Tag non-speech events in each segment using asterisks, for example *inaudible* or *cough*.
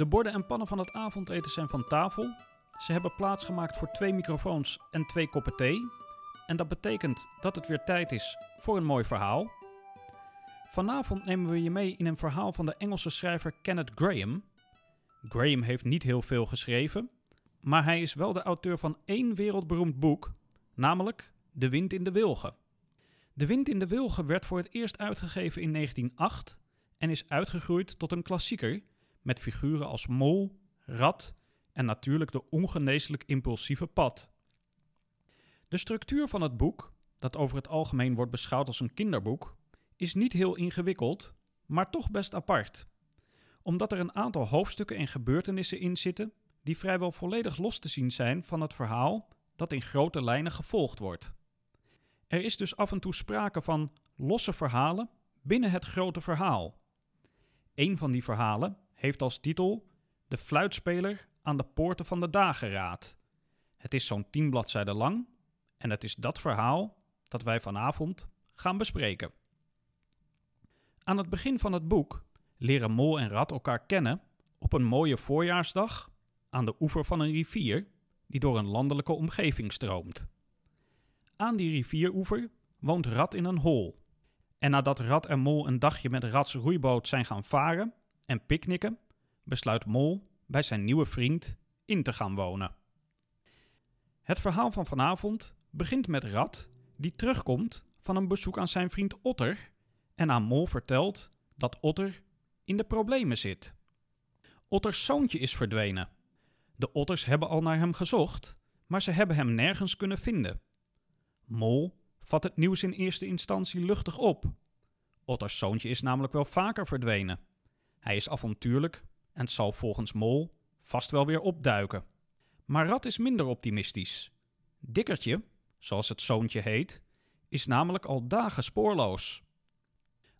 De borden en pannen van het avondeten zijn van tafel. Ze hebben plaatsgemaakt voor twee microfoons en twee koppen thee. En dat betekent dat het weer tijd is voor een mooi verhaal. Vanavond nemen we je mee in een verhaal van de Engelse schrijver Kenneth Graham. Graham heeft niet heel veel geschreven, maar hij is wel de auteur van één wereldberoemd boek, namelijk De Wind in de Wilgen. De Wind in de Wilgen werd voor het eerst uitgegeven in 1908 en is uitgegroeid tot een klassieker met figuren als mol, rat en natuurlijk de ongeneeslijk impulsieve pad. De structuur van het boek, dat over het algemeen wordt beschouwd als een kinderboek, is niet heel ingewikkeld, maar toch best apart. Omdat er een aantal hoofdstukken en gebeurtenissen in zitten die vrijwel volledig los te zien zijn van het verhaal dat in grote lijnen gevolgd wordt. Er is dus af en toe sprake van losse verhalen binnen het grote verhaal. Een van die verhalen heeft als titel De fluitspeler aan de poorten van de dageraad. Het is zo'n tien bladzijden lang en het is dat verhaal dat wij vanavond gaan bespreken. Aan het begin van het boek leren Mol en Rat elkaar kennen op een mooie voorjaarsdag aan de oever van een rivier die door een landelijke omgeving stroomt. Aan die rivieroever woont Rat in een hol. En nadat Rat en Mol een dagje met Rats roeiboot zijn gaan varen en picknicken, besluit Mol bij zijn nieuwe vriend in te gaan wonen. Het verhaal van vanavond begint met Rat, die terugkomt van een bezoek aan zijn vriend Otter en aan Mol vertelt dat Otter in de problemen zit. Otters zoontje is verdwenen. De otters hebben al naar hem gezocht, maar ze hebben hem nergens kunnen vinden. Mol vat het nieuws in eerste instantie luchtig op. Otters zoontje is namelijk wel vaker verdwenen. Hij is avontuurlijk en zal volgens Mol vast wel weer opduiken. Maar Rat is minder optimistisch. Dikkertje, zoals het zoontje heet, is namelijk al dagen spoorloos.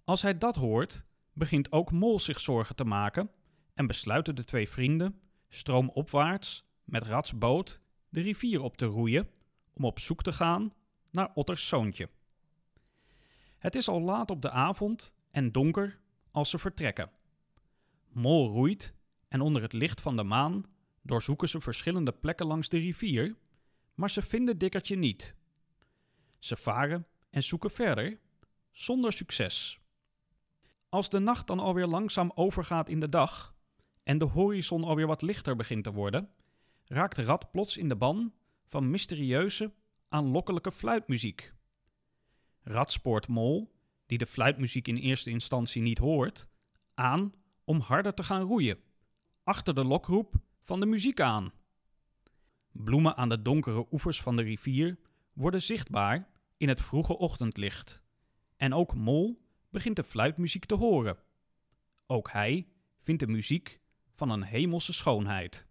Als hij dat hoort, begint ook Mol zich zorgen te maken en besluiten de twee vrienden stroomopwaarts met Rats boot de rivier op te roeien om op zoek te gaan naar Otters zoontje. Het is al laat op de avond en donker als ze vertrekken. Mol roeit en onder het licht van de maan doorzoeken ze verschillende plekken langs de rivier, maar ze vinden Dikkertje niet. Ze varen en zoeken verder, zonder succes. Als de nacht dan alweer langzaam overgaat in de dag en de horizon alweer wat lichter begint te worden, raakt rat plots in de ban van mysterieuze, aanlokkelijke fluitmuziek. Rat spoort Mol, die de fluitmuziek in eerste instantie niet hoort, aan om harder te gaan roeien, achter de lokroep van de muziek aan. Bloemen aan de donkere oevers van de rivier worden zichtbaar in het vroege ochtendlicht. En ook Mol begint de fluitmuziek te horen. Ook hij vindt de muziek van een hemelse schoonheid.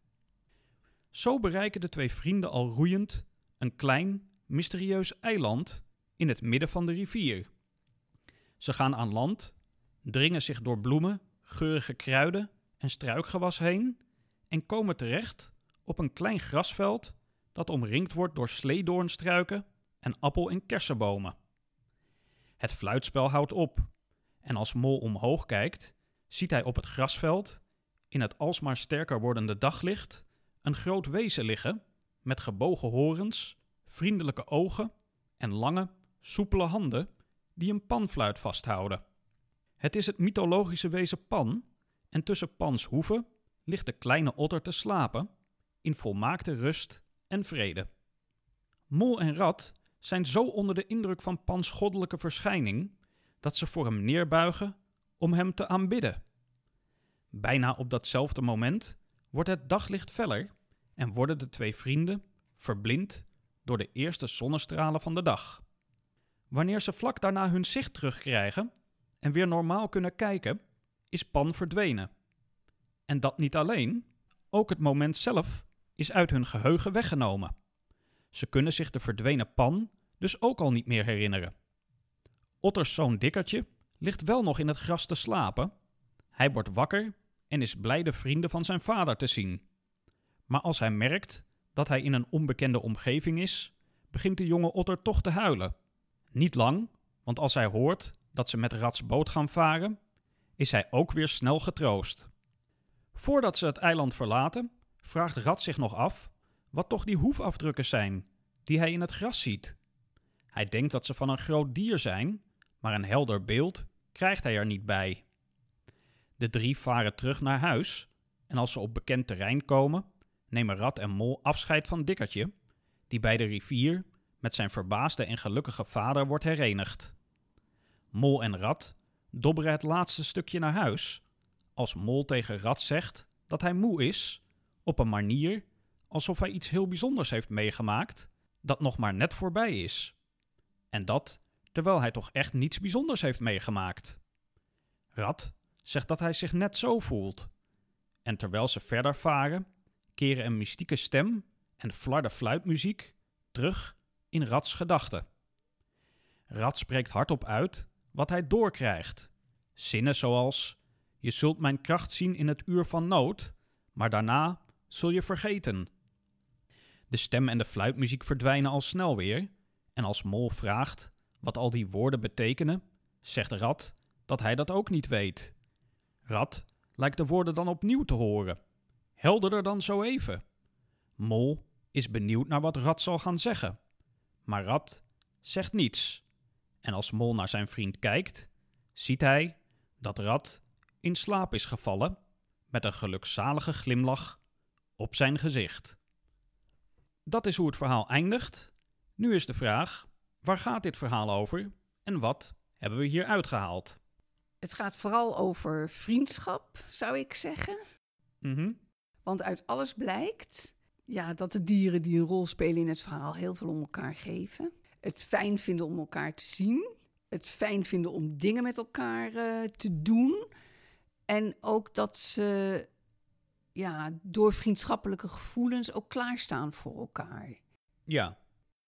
Zo bereiken de twee vrienden al roeiend een klein, mysterieus eiland in het midden van de rivier. Ze gaan aan land, dringen zich door bloemen, geurige kruiden en struikgewas heen en komen terecht op een klein grasveld dat omringd wordt door sleedoornstruiken en appel- en kersenbomen. Het fluitspel houdt op en als Mol omhoog kijkt, ziet hij op het grasveld, in het alsmaar sterker wordende daglicht, een groot wezen liggen met gebogen horens, vriendelijke ogen en lange, soepele handen die een panfluit vasthouden. Het is het mythologische wezen Pan en tussen Pans hoeven ligt de kleine otter te slapen in volmaakte rust en vrede. Mol en Rat zijn zo onder de indruk van Pans goddelijke verschijning dat ze voor hem neerbuigen om hem te aanbidden. Bijna op datzelfde moment wordt het daglicht feller en worden de twee vrienden verblind door de eerste zonnestralen van de dag. Wanneer ze vlak daarna hun zicht terugkrijgen en weer normaal kunnen kijken, is Pan verdwenen. En dat niet alleen, ook het moment zelf is uit hun geheugen weggenomen. Ze kunnen zich de verdwenen Pan dus ook al niet meer herinneren. Otters zoon Dikkertje ligt wel nog in het gras te slapen. Hij wordt wakker en is blij de vrienden van zijn vader te zien. Maar als hij merkt dat hij in een onbekende omgeving is, begint de jonge otter toch te huilen. Niet lang, want als hij hoort dat ze met Rats boot gaan varen, is hij ook weer snel getroost. Voordat ze het eiland verlaten, vraagt Rad zich nog af wat toch die hoefafdrukken zijn die hij in het gras ziet. Hij denkt dat ze van een groot dier zijn, maar een helder beeld krijgt hij er niet bij. De drie varen terug naar huis en als ze op bekend terrein komen, nemen Rad en Mol afscheid van Dikkertje, die bij de rivier met zijn verbaasde en gelukkige vader wordt herenigd. Mol en Rad dobberen het laatste stukje naar huis, als Mol tegen Rad zegt dat hij moe is, op een manier alsof hij iets heel bijzonders heeft meegemaakt dat nog maar net voorbij is. En dat terwijl hij toch echt niets bijzonders heeft meegemaakt. Rad zegt dat hij zich net zo voelt. En terwijl ze verder varen, keren een mystieke stem en flarde fluitmuziek terug in Rads gedachten. Rad spreekt hardop uit wat hij doorkrijgt. Zinnen zoals: Je zult mijn kracht zien in het uur van nood, maar daarna zul je vergeten. De stem en de fluitmuziek verdwijnen al snel weer, en als Mol vraagt wat al die woorden betekenen, zegt Rad dat hij dat ook niet weet. Rad lijkt de woorden dan opnieuw te horen, helderder dan zo even. Mol is benieuwd naar wat Rad zal gaan zeggen, maar Rad zegt niets. En als Mol naar zijn vriend kijkt, ziet hij dat Rad in slaap is gevallen met een gelukzalige glimlach op zijn gezicht. Dat is hoe het verhaal eindigt. Nu is de vraag: waar gaat dit verhaal over en wat hebben we hier uitgehaald? Het gaat vooral over vriendschap, zou ik zeggen. Mhm. Want uit alles blijkt ja, dat de dieren die een rol spelen in het verhaal heel veel om elkaar geven. Het fijn vinden om elkaar te zien. Het fijn vinden om dingen met elkaar eh, te doen. En ook dat ze ja, door vriendschappelijke gevoelens ook klaarstaan voor elkaar. Ja,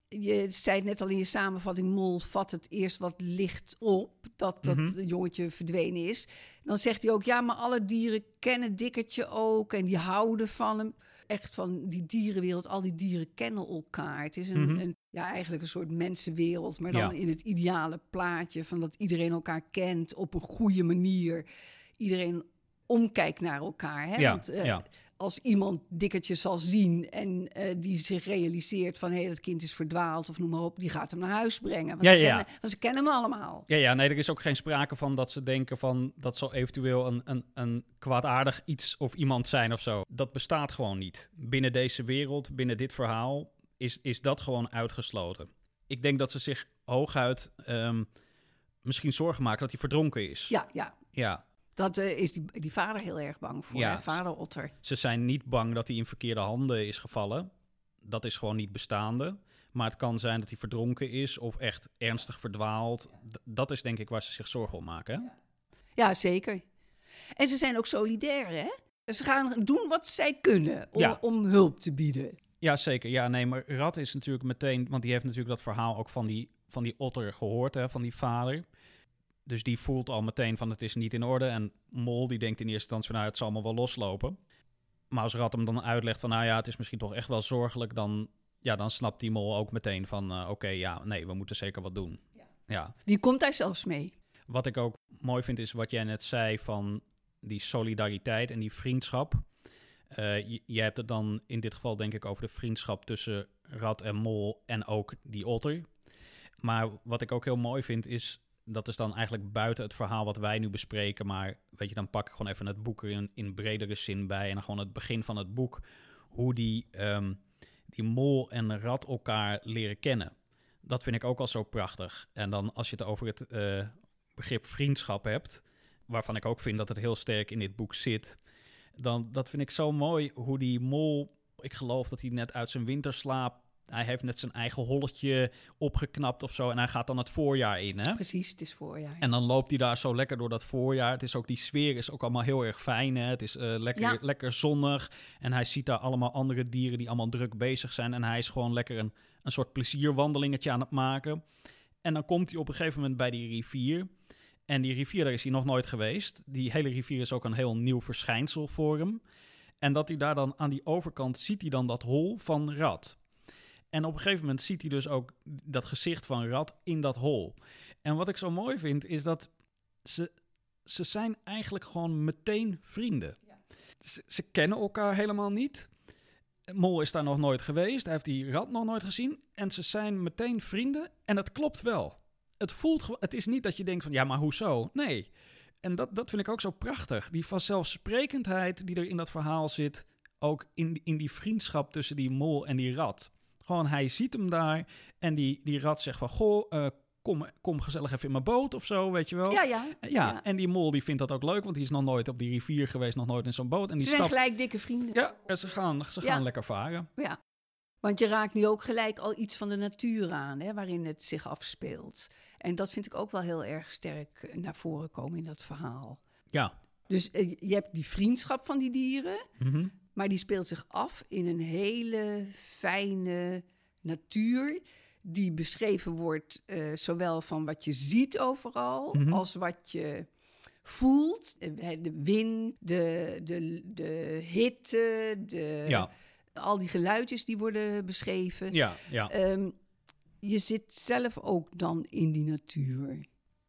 Je zei het net al in je samenvatting, Mol vat het eerst wat licht op dat dat Mhm. jongetje verdwenen is. Dan zegt hij ook, ja, maar alle dieren kennen Dikkertje ook en die houden van hem. Echt van die dierenwereld, al die dieren kennen elkaar. Het is een, Mhm. een ja, eigenlijk een soort mensenwereld, maar dan Ja. in het ideale plaatje van dat iedereen elkaar kent op een goede manier. Iedereen omkijkt naar elkaar. Hè? ja, Want, eh, ja. Als iemand dikkertje zal zien en eh, die zich realiseert van hé, hey, dat kind is verdwaald of noem maar op, die gaat hem naar huis brengen. Want, Ja, ze, ja, ja. Kennen, want ze kennen hem allemaal. Ja, ja, nee, er is ook geen sprake van dat ze denken van dat zal eventueel een, een, een kwaadaardig iets of iemand zijn of zo. Dat bestaat gewoon niet. Binnen deze wereld, binnen dit verhaal, is, is dat gewoon uitgesloten. Ik denk dat ze zich hooguit ehm, misschien zorgen maken dat hij verdronken is. Ja, ja. ja. Dat eh, is die, die vader heel erg bang voor. Ja. hè? Vader Otter. Ze zijn niet bang dat hij in verkeerde handen is gevallen. Dat is gewoon niet bestaande. Maar het kan zijn dat hij verdronken is of echt ernstig verdwaald. D- dat is denk ik waar ze zich zorgen om maken. Hè? Ja, zeker. En ze zijn ook solidair, hè? Ze gaan doen wat zij kunnen om, Ja. om hulp te bieden. Ja, zeker. Ja, nee, maar Rad is natuurlijk meteen... Want die heeft natuurlijk dat verhaal ook van die, van die otter gehoord, hè, van die vader. Dus die voelt al meteen van het is niet in orde. En Mol die denkt in eerste instantie van nou, het zal allemaal wel loslopen. Maar als Rad hem dan uitlegt van nou ja, het is misschien toch echt wel zorgelijk... dan, ja, dan snapt die Mol ook meteen van eh, oké, ja, nee, we moeten zeker wat doen. Ja. ja. Die komt daar zelfs mee. Wat ik ook mooi vind is wat jij net zei van die solidariteit en die vriendschap. Eh, j- jij hebt het dan in dit geval denk ik over de vriendschap tussen Rad en Mol en ook die otter. Maar wat ik ook heel mooi vind is, dat is dan eigenlijk buiten het verhaal wat wij nu bespreken. Maar weet je, dan pak ik gewoon even het boek in, in bredere zin bij. En dan gewoon het begin van het boek. Hoe die, ehm, die Mol en Rad elkaar leren kennen. Dat vind ik ook al zo prachtig. En dan als je het over het eh, begrip vriendschap hebt, waarvan ik ook vind dat het heel sterk in dit boek zit, dan dat vind ik zo mooi hoe die mol, ik geloof dat hij net uit zijn winterslaap, hij heeft net zijn eigen holletje opgeknapt of zo en hij gaat dan het voorjaar in, hè? Precies, het is voorjaar. En dan loopt hij daar zo lekker door dat voorjaar. Het is ook die sfeer is ook allemaal heel erg fijn. Hè? Het is eh, lekker, Ja. lekker zonnig. En hij ziet daar allemaal andere dieren die allemaal druk bezig zijn. En hij is gewoon lekker een, een soort plezierwandelingetje aan het maken. En dan komt hij op een gegeven moment bij die rivier. En die rivier, daar is hij nog nooit geweest. Die hele rivier is ook een heel nieuw verschijnsel voor hem. En dat hij daar dan aan die overkant ziet hij dan dat hol van Rad. En op een gegeven moment ziet hij dus ook dat gezicht van Rad in dat hol. En wat ik zo mooi vind, is dat ze, ze zijn eigenlijk gewoon meteen vrienden. Ze, ze kennen elkaar helemaal niet. Mol is daar nog nooit geweest. Hij heeft die rat nog nooit gezien. En ze zijn meteen vrienden. En dat klopt wel. Het voelt Het is niet dat je denkt van ja, maar hoezo? Nee. En dat, dat vind ik ook zo prachtig. Die vanzelfsprekendheid die er in dat verhaal zit. Ook in, in die vriendschap tussen die mol en die rat. Gewoon, hij ziet hem daar. En die, die rat zegt van goh, eh, kom, kom gezellig even in mijn boot of zo, weet je wel. Ja, ja. Ja, ja. en die mol die vindt dat ook leuk, want die is nog nooit op die rivier geweest, nog nooit in zo'n boot. En die Ze zijn stapt. gelijk dikke vrienden. Ja, en ze gaan, ze Ja. gaan lekker varen. Ja. Want je raakt nu ook gelijk al iets van de natuur aan, hè, waarin het zich afspeelt. En dat vind ik ook wel heel erg sterk eh, naar voren komen in dat verhaal. Ja. Dus eh, je hebt die vriendschap van die dieren, Mhm. maar die speelt zich af in een hele fijne natuur. Die beschreven wordt eh, zowel van wat je ziet overal Mhm. als wat je voelt. Eh, De wind, de, de, de hitte, de, Ja, al die geluidjes die worden beschreven. ja, ja. Ehm, je zit zelf ook dan in die natuur.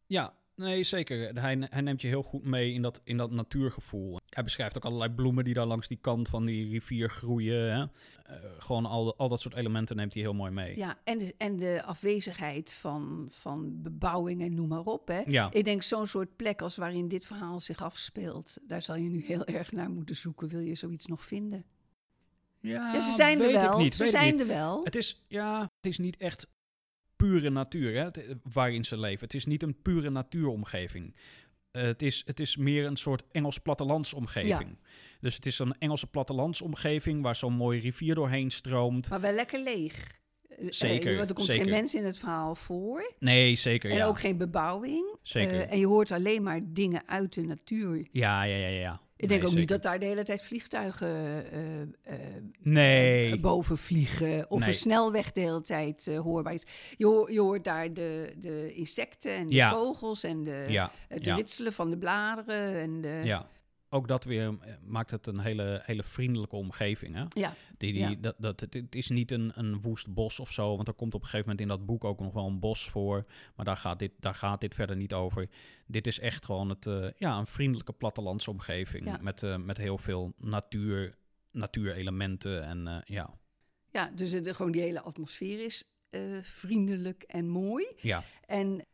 Ja, nee, zeker. Hij, hij neemt je heel goed mee in dat, in dat natuurgevoel. Hij beschrijft ook allerlei bloemen die daar langs die kant van die rivier groeien. Hè? Eh, gewoon al, al dat soort elementen neemt hij heel mooi mee. Ja, en de, en de afwezigheid van, van bebouwing en noem maar op. Hè. Ja, Ik denk zo'n soort plek als waarin dit verhaal zich afspeelt. Daar zal je nu heel *laughs* erg naar moeten zoeken. Wil je zoiets nog vinden? ja, Ja, ze zijn er weet ik wel. niet, ze zijn er wel. Het is, ja, het is niet echt pure natuur hè, waarin ze leven. Het is niet een pure natuuromgeving. Eh, het, is, het is meer een soort Engels plattelandsomgeving. Dus het is een Engelse plattelandsomgeving waar zo'n mooie rivier doorheen stroomt. Maar wel lekker leeg. Eh, Zeker, eh, want er komt zeker. geen mens in het verhaal voor. Nee, zeker. En ja. ook geen bebouwing. Zeker. En je hoort alleen maar dingen uit de natuur. ja, ja, ja, ja. Ik denk Nee, ook niet dat daar de hele tijd vliegtuigen eh, eh, Nee. boven vliegen. Of Nee. een snelweg de hele tijd eh, hoorbaar is. Je, hoor- je hoort daar de, de insecten en de Ja. vogels en de, ja, het ja. ritselen van de bladeren. En de, ja. Ook dat weer eh, maakt het een hele, hele vriendelijke omgeving. Hè? Ja. Die, die, Ja. dat, dat, het, het is niet een, een woest bos of zo. Want er komt op een gegeven moment in dat boek ook nog wel een bos voor. Maar daar gaat dit, daar gaat dit verder niet over. Dit is echt gewoon het, eh, ja, een vriendelijke plattelandsomgeving. Ja. Met, eh, met heel veel natuur, natuurelementen. En ja. Ja, dus het, gewoon die hele atmosfeer is vriendelijk en mooi. ja, En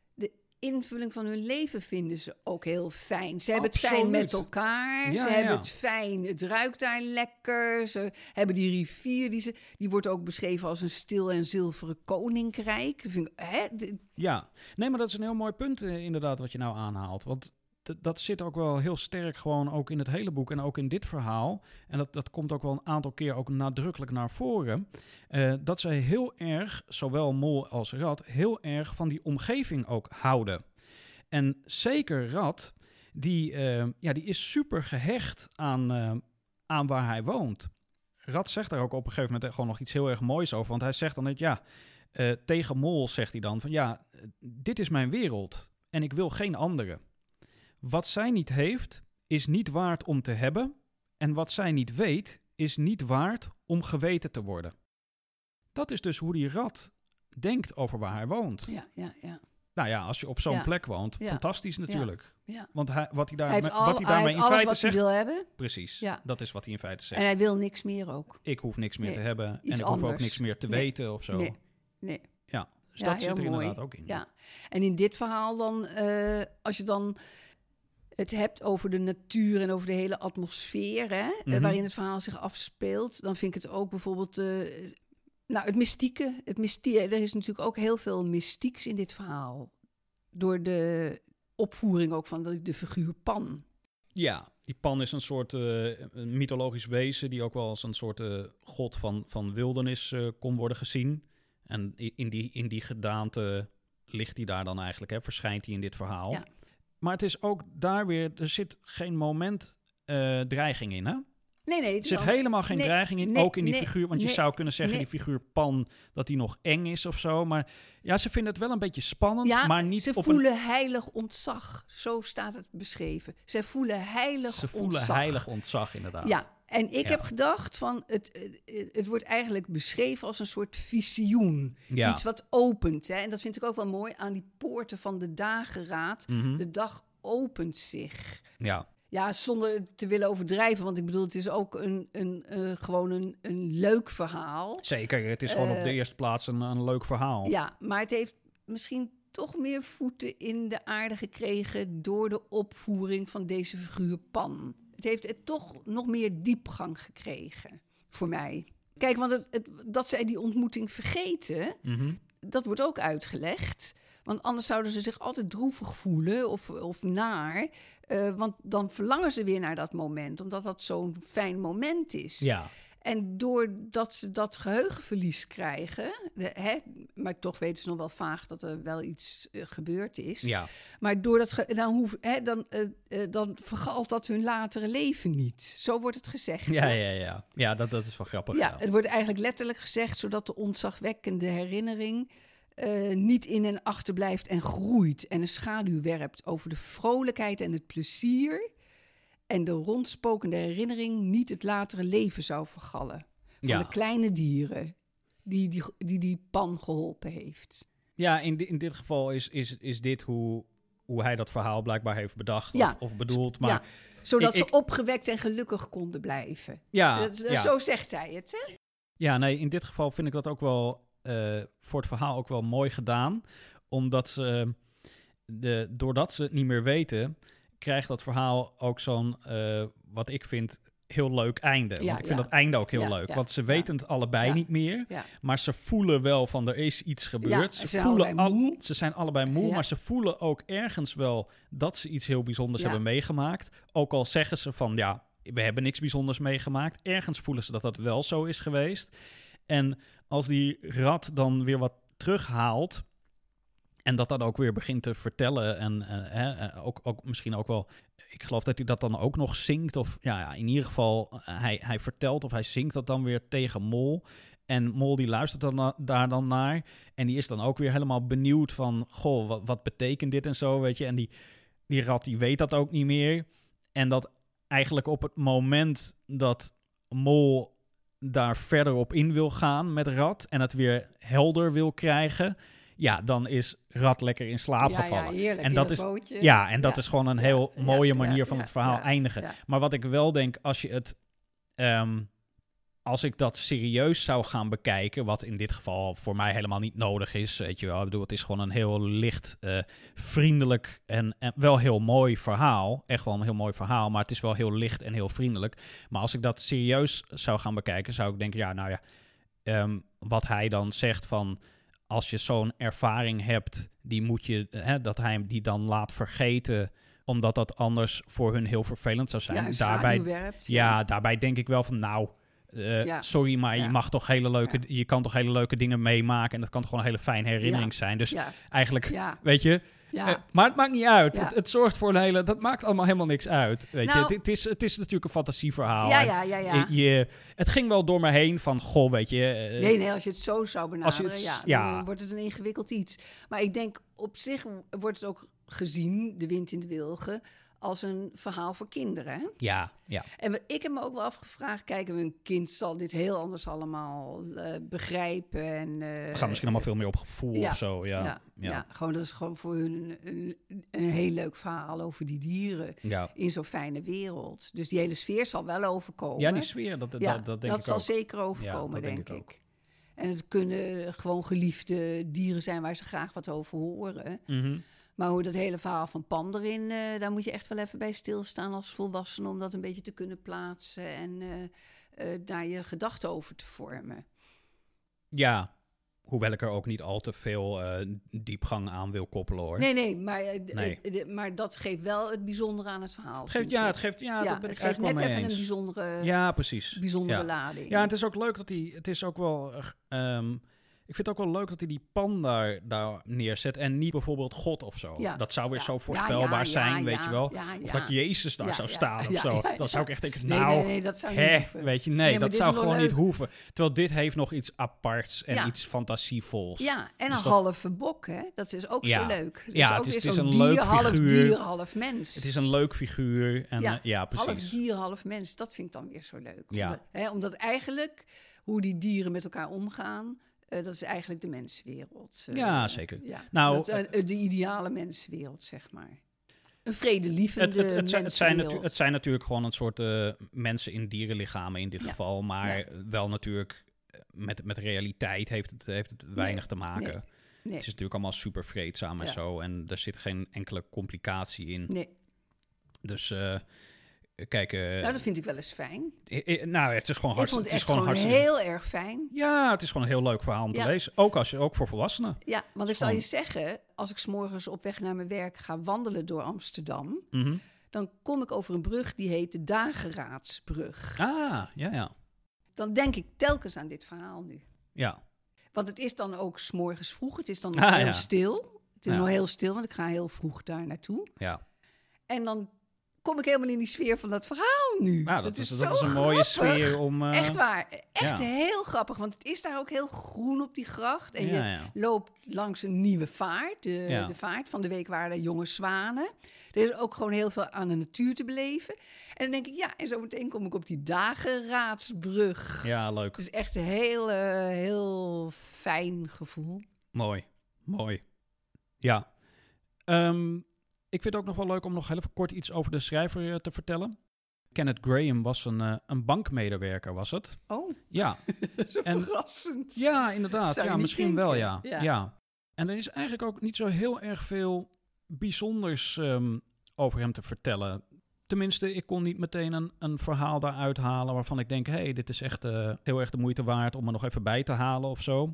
invulling van hun leven vinden ze ook heel fijn. Ze hebben het fijn met elkaar. Ja, ze hebben het fijn. Het ruikt daar lekker. Ze hebben die rivier. Die, ze, die wordt ook beschreven als een stil en zilveren koninkrijk. Dat Vind ik, hè? Ja, nee, maar dat is een heel mooi punt eh, inderdaad wat je nou aanhaalt. Want dat zit ook wel heel sterk gewoon ook in het hele boek en ook in dit verhaal. En dat, dat komt ook wel een aantal keer ook nadrukkelijk naar voren. eh, dat zij heel erg, zowel mol als rat, heel erg van die omgeving ook houden. En zeker rat, die, eh, ja, die is super gehecht aan, eh, aan waar hij woont. Rat zegt daar ook op een gegeven moment gewoon nog iets heel erg moois over. Want hij zegt dan net, ja, tegen Mol zegt hij dan van ja, dit is mijn wereld en ik wil geen andere. Wat zij niet heeft, is niet waard om te hebben. En wat zij niet weet, is niet waard om geweten te worden. Dat is dus hoe die rat denkt over waar hij woont. ja, ja, ja. Nou ja, als je op zo'n Ja. plek woont, Ja. fantastisch natuurlijk. ja. Want hij, wat hij, daar, Hij al, wat hij daarmee in feite hij zegt, wil hebben. precies, Ja. dat is wat hij in feite zegt. En hij wil niks meer ook. ik hoef niks meer Nee, te hebben en ik hoef ook niks meer te Nee, weten of zo. Nee, nee. Ja, dus dat zit er mooi. inderdaad ook in. Ja, en in dit verhaal dan, eh, als je dan het hebt over de natuur en over de hele atmosfeer, hè, eh, Mhm. waarin het verhaal zich afspeelt, dan vind ik het ook bijvoorbeeld, eh, nou, het mystieke. Het mystie er is natuurlijk ook heel veel mystieks in dit verhaal. Door de opvoering ook van de, de figuur Pan. Ja, die Pan is een soort eh, een mythologisch wezen die ook wel als een soort eh, god van, van wildernis eh, kon worden gezien. En in die, in die gedaante ligt hij daar dan eigenlijk, hè, verschijnt hij in dit verhaal. Ja. Maar het is ook daar weer, er zit geen moment eh, dreiging in, hè? Nee, nee, het Er zit al- helemaal geen nee, dreiging in, nee, ook in die nee, figuur. Want je zou kunnen zeggen, die figuur Pan, dat die nog eng is of zo. Maar ja, ze vinden het wel een beetje spannend, Ja, maar niet ze op een... voelen heilig ontzag. Zo staat het beschreven. Ze voelen heilig Ze voelen ontzag. heilig ontzag, inderdaad. Ja, en ik Ja. heb gedacht van het, het, het wordt eigenlijk beschreven als een soort visioen. Ja. Iets wat opent. Hè? En dat vind ik ook wel mooi aan die poorten van de dageraad. Mhm. De dag opent zich. ja. Ja, zonder te willen overdrijven. Want ik bedoel, het is ook een, een, eh, gewoon een, een leuk verhaal. Zeker, het is gewoon op de Eh, eerste plaats een, een leuk verhaal. Ja, maar het heeft misschien toch meer voeten in de aarde gekregen door de opvoering van deze figuur Pan. Het heeft het toch nog meer diepgang gekregen voor mij. Kijk, want het, het- dat zij die ontmoeting vergeten, Mhm. dat wordt ook uitgelegd. Want anders zouden ze zich altijd droevig voelen of, of naar. eh, want dan verlangen ze weer naar dat moment, omdat dat zo'n fijn moment is. ja. En doordat ze dat geheugenverlies krijgen, de- hè, maar toch weten ze nog wel vaag dat er wel iets eh, gebeurd is. ja. Maar door dat ge- dan, hoef, hè, dan, eh, dan vergalt dat hun latere leven niet. Zo wordt het gezegd. Ja, hè? ja, ja. Ja, dat, dat is wel grappig. Ja, Ja, het wordt eigenlijk letterlijk gezegd, zodat de ontzagwekkende herinnering niet in en achterblijft en groeit en een schaduw werpt over de vrolijkheid en het plezier. En de rondspokende herinnering niet het latere leven zou vergallen. Van Ja. de kleine dieren die die, die die pan geholpen heeft. Ja, in, in dit geval is, is, is dit hoe, hoe hij dat verhaal blijkbaar heeft bedacht Ja. of, of bedoeld. Maar ja, zodat ik- ze opgewekt en gelukkig konden blijven. ja, Dat-. Zo zegt hij het, hè? Ja, nee, in dit geval vind ik dat ook wel eh, voor het verhaal ook wel mooi gedaan. Omdat ze, de, doordat ze het niet meer weten, krijgt dat verhaal ook zo'n, eh, wat ik vind, heel leuk einde. Ja, want ik vind ja. dat einde ook heel Ja, leuk. Want ze weten het allebei niet meer. Maar ze voelen wel van er is iets gebeurd. ze voelen al- moe. ze zijn allebei moe, maar ze voelen ook ergens wel dat ze iets heel bijzonders hebben meegemaakt. Ook al zeggen ze van ja, we hebben niks bijzonders meegemaakt. Ergens voelen ze dat dat wel zo is geweest. En als die rat dan weer wat terughaalt. En dat dan ook weer begint te vertellen. En eh, eh, ook, ook misschien ook wel. Ik geloof dat hij dat dan ook nog zingt. Of ja, ja in ieder geval, eh, hij, hij vertelt of hij zingt dat dan weer tegen Mol. En Mol die luistert dan daar dan naar. En die is dan ook weer helemaal benieuwd van... Goh, wat, wat betekent dit en zo, weet je. En die, die rat die weet dat ook niet meer. En dat eigenlijk op het moment dat Mol daar verder op in wil gaan met Rat... en het weer helder wil krijgen... ja, dan is Rat lekker in slaap ja, gevallen. ja, heerlijk. En dat is- bootje. Ja, en dat Ja. is gewoon een heel mooie manier van het verhaal eindigen. Maar wat ik wel denk, als je het... ehm, als ik dat serieus zou gaan bekijken, wat in dit geval voor mij helemaal niet nodig is, weet je wel. Ik bedoel, het is gewoon een heel licht, eh, vriendelijk en, en wel heel mooi verhaal. Echt wel een heel mooi verhaal, maar het is wel heel licht en heel vriendelijk. Maar als ik dat serieus zou gaan bekijken, zou ik denken, ja, nou ja, ehm, wat hij dan zegt van als je zo'n ervaring hebt, die moet je, hè, dat hij hem die dan laat vergeten, omdat dat anders voor hun heel vervelend zou zijn. Ja, daarbij, werpt. ja, daarbij denk ik wel van, nou, eh, Ja. sorry, maar je Ja. mag toch hele leuke, Ja. je kan toch hele leuke dingen meemaken en dat kan toch gewoon een hele fijne herinnering zijn. Dus ja, eigenlijk, ja, weet je, ja. eh, maar het maakt niet uit. Ja. Het, het zorgt voor een hele, dat maakt allemaal helemaal niks uit. Weet je, Nou- het, het is, het is natuurlijk een fantasieverhaal. ja, ja, ja, ja. Je, het ging wel door me heen van, goh, weet je. eh, Nee, nee, als je het zo zou benaderen, het- ja, ja. dan wordt het een ingewikkeld iets. Maar ik denk, op zich wordt het ook gezien, De Wind in de Wilgen, als een verhaal voor kinderen. Hè? Ja, ja. En ik heb me ook wel afgevraagd, kijk, een kind zal dit heel anders allemaal eh, begrijpen. En, eh, We gaan misschien allemaal veel meer op gevoel ja, of zo. Ja, ja, ja. ja. gewoon, dat is gewoon voor hun een, heel leuk verhaal over die dieren in zo'n fijne wereld. Dus die hele sfeer zal wel overkomen. Ja, die sfeer, dat, dat, dat, denk ik zal ook. zeker overkomen, dat denk denk, ik. En het kunnen gewoon geliefde dieren zijn waar ze graag wat over horen. Mhm. Maar hoe dat hele verhaal van Pan erin, eh, daar moet je echt wel even bij stilstaan als volwassene om dat een beetje te kunnen plaatsen en eh, eh, daar je gedachten over te vormen. Ja, hoewel ik er ook niet al te veel diepgang aan wil koppelen hoor. Nee, nee, maar, Nee. maar dat geeft wel het bijzondere aan het verhaal. het geeft, ja, het geeft, ja, Ja, dat ben het ik geeft net even een bijzondere, Ja, precies. bijzondere ja. lading. Ja, het is ook leuk dat hij, het is ook wel, eh, ehm, ik vind het ook wel leuk dat hij die pan daar, neerzet en niet bijvoorbeeld God of zo. Ja. Dat zou weer Ja, zo voorspelbaar zijn, weet je wel. Of dat Jezus daar zou staan of zo. Dan zou ik echt denken, Nee, nou, nee, nee, dat zou niet hè, weet je, nee, Nee, dat zou gewoon niet hoeven. Terwijl dit heeft nog iets aparts en iets fantasievols. Ja, en Dus een dat- halve bok, hè? Dat is ook zo leuk. Dat Ja, is ook het is- het een dier, leuk half figuur. dier, half mens. Het is een leuk figuur en Ja, ja, ja half precies. dier, half mens. Dat vind ik dan weer zo leuk. Ja. Omdat, hè, omdat eigenlijk hoe die dieren met elkaar omgaan, eh, dat is eigenlijk de mensenwereld. eh, Ja, zeker. Ja. Nou, Dat, eh, de ideale mensenwereld, zeg maar. een vredelievende Het, het, het, zijn, het, zijn het zijn natuurlijk gewoon een soort eh, mensen in dierenlichamen in dit Ja. geval. Maar wel natuurlijk eh, met, met realiteit heeft het, heeft het weinig te maken. nee, nee. Het is natuurlijk allemaal super vreedzaam en zo. En er zit geen enkele complicatie in. Nee, Dus eh, kijk, eh, nou, dat vind ik wel eens fijn. nou, het is gewoon Ik hartstikke. het Het is gewoon heel erg fijn. Ja, het is gewoon een heel leuk verhaal om te lezen. Ook, als je, ook voor volwassenen. Ja, want ik zal Gewoon- je zeggen, als ik 's morgens op weg naar mijn werk ga wandelen door Amsterdam, Mhm. dan kom ik over een brug die heet de Dageraadsbrug. Ah, ja, ja. Dan denk ik telkens aan dit verhaal nu. Ja, Want het is dan ook 's morgens vroeg, het is dan *laughs* nog Ah, heel ja. stil. Het is Ja. nog heel stil, want ik ga heel vroeg daar naartoe. ja. En dan kom ik helemaal in die sfeer van dat verhaal nu. Nou, dat, is, zo dat is een mooie grappig. sfeer om... eh, Echt waar. Echt ja. heel grappig, want het is daar ook heel groen op die gracht. En ja, je loopt langs een nieuwe vaart, de, de vaart van de week waren er jonge zwanen. Er is ook gewoon heel veel aan de natuur te beleven. En dan denk ik, ja, en zometeen kom ik op die Dageraadsbrug. ja, leuk. Het is echt een heel, eh, heel fijn gevoel. Mooi, mooi. Ja. Ehm, ik vind het ook nog wel leuk om nog heel even kort iets over de schrijver eh, te vertellen. Kenneth Graham was een, eh, een bankmedewerker, was het? Oh, Ja, *laughs* zo En- verrassend. ja inderdaad. Zou Ja, misschien wel, ja. Ja. En er is eigenlijk ook niet zo heel erg veel bijzonders ehm, over hem te vertellen. Tenminste, ik kon niet meteen een, een verhaal daaruit halen waarvan ik denk... hé, hey, dit is echt eh, heel erg de moeite waard om er nog even bij te halen of zo.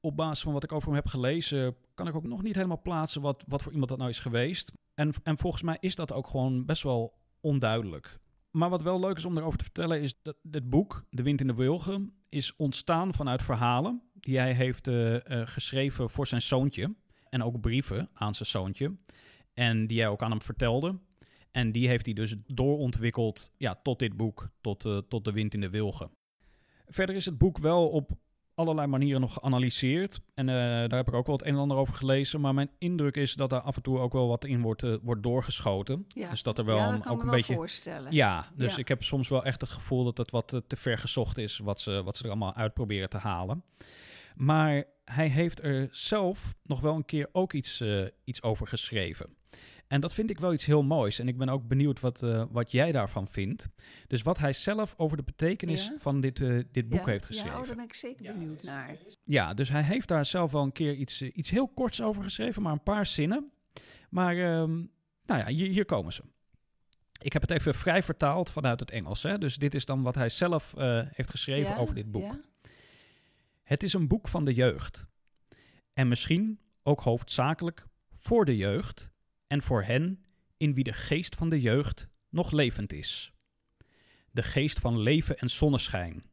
Op basis van wat ik over hem heb gelezen... kan ik ook nog niet helemaal plaatsen wat, wat voor iemand dat nou is geweest. En, en volgens mij is dat ook gewoon best wel onduidelijk. Maar wat wel leuk is om erover te vertellen is dat dit boek, De Wind in de Wilgen, is ontstaan vanuit verhalen die hij heeft eh, eh, geschreven voor zijn zoontje. En ook brieven aan zijn zoontje. En die hij ook aan hem vertelde. En die heeft hij dus doorontwikkeld ja, tot dit boek, tot, eh, tot De Wind in de Wilgen. Verder is het boek wel op allerlei manieren nog geanalyseerd. En eh, daar heb ik ook wel het een en ander over gelezen. Maar mijn indruk is dat daar af en toe ook wel wat in wordt, eh, wordt doorgeschoten. Ja. Dus dat er wel ja, een- dat kan ook me een wel beetje voorstellen. ja, dus Ja. ik heb soms wel echt het gevoel dat het wat eh, te ver gezocht is, wat ze, wat ze er allemaal uit proberen te halen. Maar hij heeft er zelf nog wel een keer ook iets, iets over geschreven. En dat vind ik wel iets heel moois. En ik ben ook benieuwd wat, eh, wat jij daarvan vindt. Dus wat hij zelf over de betekenis Ja. van dit, eh, dit boek Ja, heeft Ja, geschreven. oh, daar ben ik zeker benieuwd naar. Ja, dus hij heeft daar zelf wel een keer iets, eh, iets heel korts over geschreven, maar een paar zinnen. Maar ehm, nou ja, hier, hier komen ze. Ik heb het even vrij vertaald vanuit het Engels. Hè? Dus dit is dan wat hij zelf eh, heeft geschreven Ja, over dit boek. ja. Het is een boek van de jeugd. En misschien ook hoofdzakelijk voor de jeugd en voor hen in wie de geest van de jeugd nog levend is. De geest van leven en zonneschijn,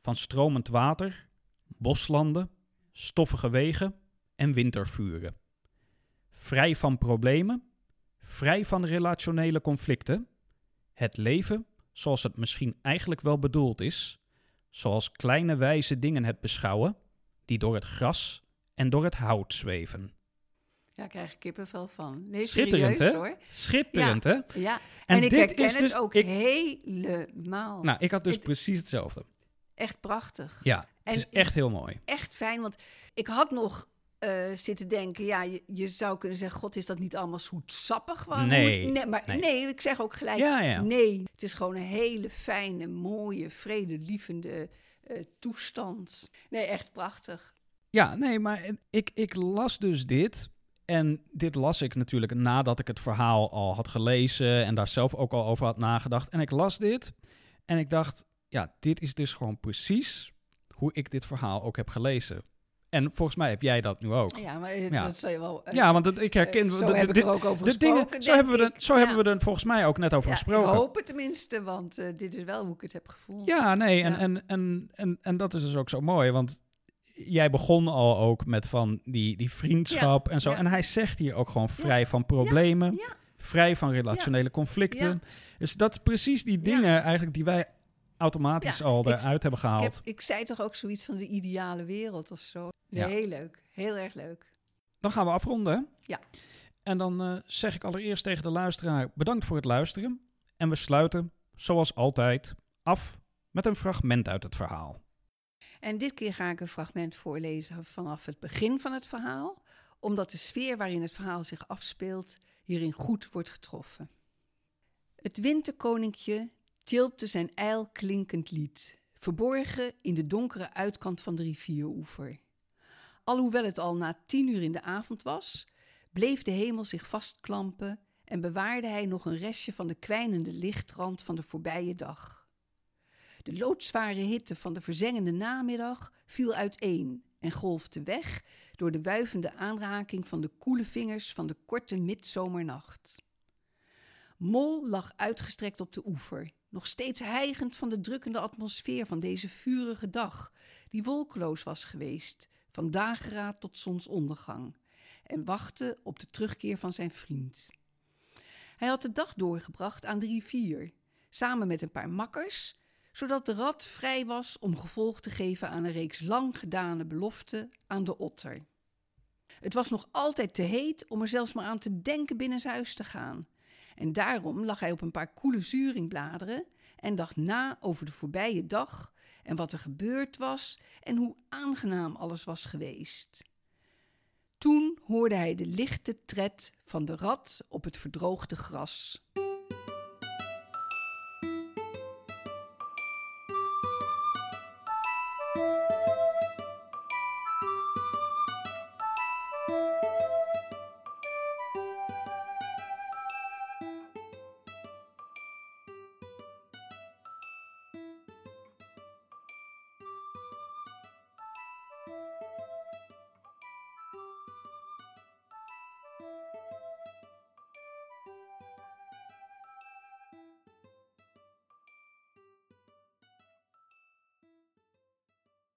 van stromend water, boslanden, stoffige wegen en wintervuren. Vrij van problemen, vrij van relationele conflicten. Het leven zoals het misschien eigenlijk wel bedoeld is, zoals kleine wijze dingen het beschouwen, die door het gras en door het hout zweven. Ja, ik krijg ik kippenvel van. Nee, Schitterend, serieus hè? hoor. Schitterend, hè? Ja, En en, ik dit herken is het dus- ook ik- helemaal. Nou, ik had dus Het- precies hetzelfde. Echt prachtig. Ja, het En is echt heel mooi. Echt fijn, want ik had nog eh, zitten denken... ja, je, je zou kunnen zeggen... god, is dat niet allemaal zoetsappig? Waarom- Nee, nee, maar nee. nee. ik zeg ook gelijk... Ja, ja. nee, het is gewoon een hele fijne, mooie, vredelievende eh, toestand. Nee, echt prachtig. Ja, nee, maar ik, ik las dus dit. En dit las ik natuurlijk nadat ik het verhaal al had gelezen en daar zelf ook al over had nagedacht. En ik las dit en ik dacht, ja, dit is dus gewoon precies hoe ik dit verhaal ook heb gelezen. En volgens mij heb jij dat nu ook. Ja, maar eh, Ja. dat je wel... eh, Ja, want ik herken... zo heb ik dit- er ook over gesproken, dingen, zo hebben we er, zo Ja. hebben we er volgens mij ook net over Ja, gesproken. Ik hoop het tenminste, want dit is wel hoe ik het heb gevoeld. Ja, nee, en. En, en, en, en dat is dus ook zo mooi, want jij begon al ook met van die, die vriendschap en zo. ja. En hij zegt hier ook gewoon vrij van problemen, vrij van relationele conflicten. Dus dat is precies die dingen eigenlijk die wij automatisch al ik- eruit hebben Ik, gehaald. heb, ik zei toch ook zoiets van de ideale wereld of zo. Heel leuk. Heel erg leuk. Dan gaan we afronden. Ja. En dan eh, zeg ik allereerst tegen de luisteraar bedankt voor het luisteren. En we sluiten, zoals altijd, af met een fragment uit het verhaal. En dit keer ga ik een fragment voorlezen vanaf het begin van het verhaal. Omdat de sfeer waarin het verhaal zich afspeelt hierin goed wordt getroffen. Het winterkoninkje tjilpte zijn ijl klinkend lied, verborgen in de donkere uitkant van de rivieroever. Alhoewel het al na tien uur in de avond was, bleef de hemel zich vastklampen en bewaarde hij nog een restje van de kwijnende lichtrand van de voorbije dag. De loodzware hitte van de verzengende namiddag viel uiteen en golfde weg door de wuivende aanraking van de koele vingers van de korte midzomernacht. Mol lag uitgestrekt op de oever, nog steeds hijgend van de drukkende atmosfeer van deze vurige dag, die wolkeloos was geweest, van dageraad tot zonsondergang, en wachtte op de terugkeer van zijn vriend. Hij had de dag doorgebracht aan de rivier, samen met een paar makkers, zodat de rat vrij was om gevolg te geven aan een reeks lang gedane beloften aan de otter. Het was nog altijd te heet om er zelfs maar aan te denken binnen zijn huis te gaan. En daarom lag hij op een paar koele zuringbladeren en dacht na over de voorbije dag en wat er gebeurd was en hoe aangenaam alles was geweest. Toen hoorde hij de lichte tred van de rat op het verdroogde gras.